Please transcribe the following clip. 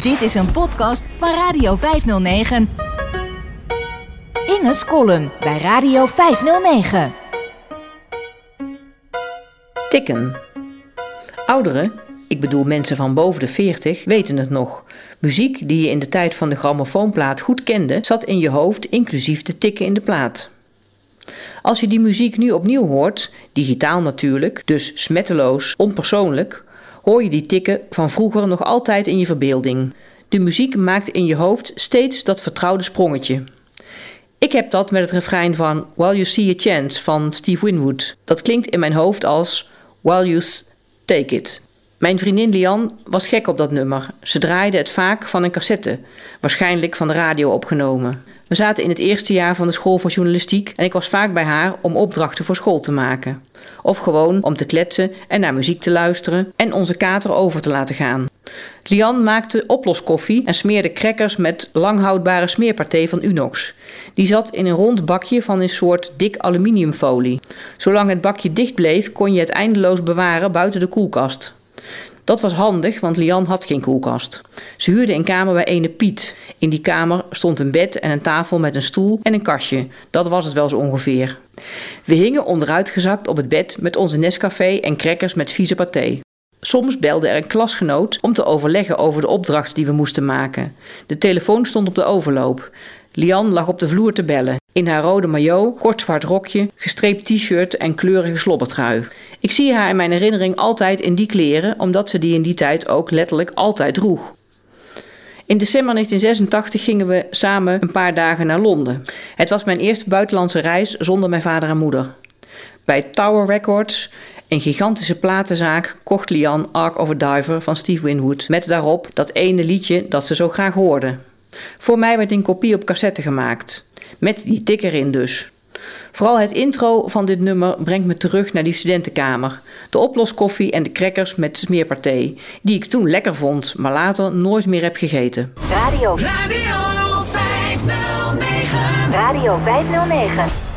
Dit is een podcast van Radio 509. Inge's column bij Radio 509. Tikken. Ouderen, ik bedoel mensen van boven de 40, weten het nog. Muziek die je in de tijd van de grammofoonplaat goed kende, zat in je hoofd inclusief de tikken in de plaat. Als je die muziek nu opnieuw hoort, digitaal natuurlijk, dus smetteloos, onpersoonlijk, hoor je die tikken van vroeger nog altijd in je verbeelding. De muziek maakt in je hoofd steeds dat vertrouwde sprongetje. Ik heb dat met het refrein van While You See a Chance van Steve Winwood. Dat klinkt in mijn hoofd als While You Take It. Mijn vriendin Lian was gek op dat nummer. Ze draaide het vaak van een cassette, waarschijnlijk van de radio opgenomen. We zaten in het eerste jaar van de school voor journalistiek en ik was vaak bij haar om opdrachten voor school te maken. Of gewoon om te kletsen en naar muziek te luisteren en onze kater over te laten gaan. Lian maakte oploskoffie en smeerde crackers met langhoudbare smeerpartij van Unox. Die zat in een rond bakje van een soort dik aluminiumfolie. Zolang het bakje dicht bleef, kon je het eindeloos bewaren buiten de koelkast. Dat was handig, want Lian had geen koelkast. Ze huurde een kamer bij ene Piet. In die kamer stond een bed en een tafel met een stoel en een kastje. Dat was het wel zo ongeveer. We hingen onderuitgezakt op het bed met onze Nescafé en crackers met vieze paté. Soms belde er een klasgenoot om te overleggen over de opdracht die we moesten maken. De telefoon stond op de overloop. Lian lag op de vloer te bellen. In haar rode maillot, kort zwart rokje, gestreept t-shirt en kleurige slobbertrui. Ik zie haar in mijn herinnering altijd in die kleren, omdat ze die in die tijd ook letterlijk altijd droeg. In december 1986 gingen we samen een paar dagen naar Londen. Het was mijn eerste buitenlandse reis zonder mijn vader en moeder. Bij Tower Records, een gigantische platenzaak, kocht Lian Ark of a Diver van Steve Winwood met daarop dat ene liedje dat ze zo graag hoorde. Voor mij werd een kopie op cassette gemaakt, met die tik erin dus. Vooral het intro van dit nummer brengt me terug naar die studentenkamer. De oploskoffie en de crackers met smeerpartij, die ik toen lekker vond, maar later nooit meer heb gegeten. Radio. Radio 509. Radio 509.